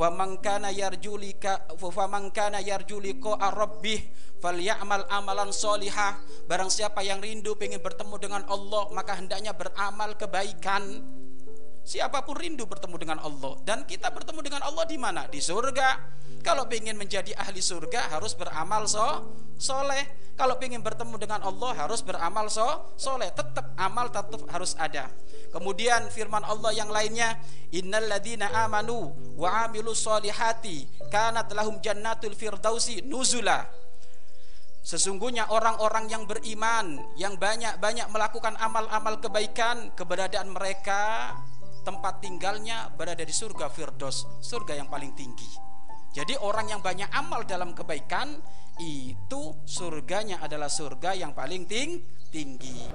faman kana yarjulika faman kana yarjuliko arabbih falyamal amalan solihah. Barang siapa yang rindu ingin bertemu dengan Allah maka hendaknya beramal kebaikan siapa pun rindu bertemu dengan Allah. Dan kita bertemu dengan Allah di mana? Di surga. Kalau ingin menjadi ahli surga harus beramal so soleh. Kalau ingin bertemu dengan Allah harus beramal so soleh. Tetap amal tetap harus ada. Kemudian firman Allah yang lainnya innalladzina amanu wa amilus solihati kanat lahum jannatul firdausi nuzula. Sesungguhnya orang-orang yang beriman Yang banyak-banyak melakukan amal-amal kebaikan Keberadaan mereka Tempat tinggalnya berada di surga Firdaus Surga yang paling tinggi. Jadi orang yang banyak amal dalam kebaikan Itu surganya adalah surga yang paling ting tinggi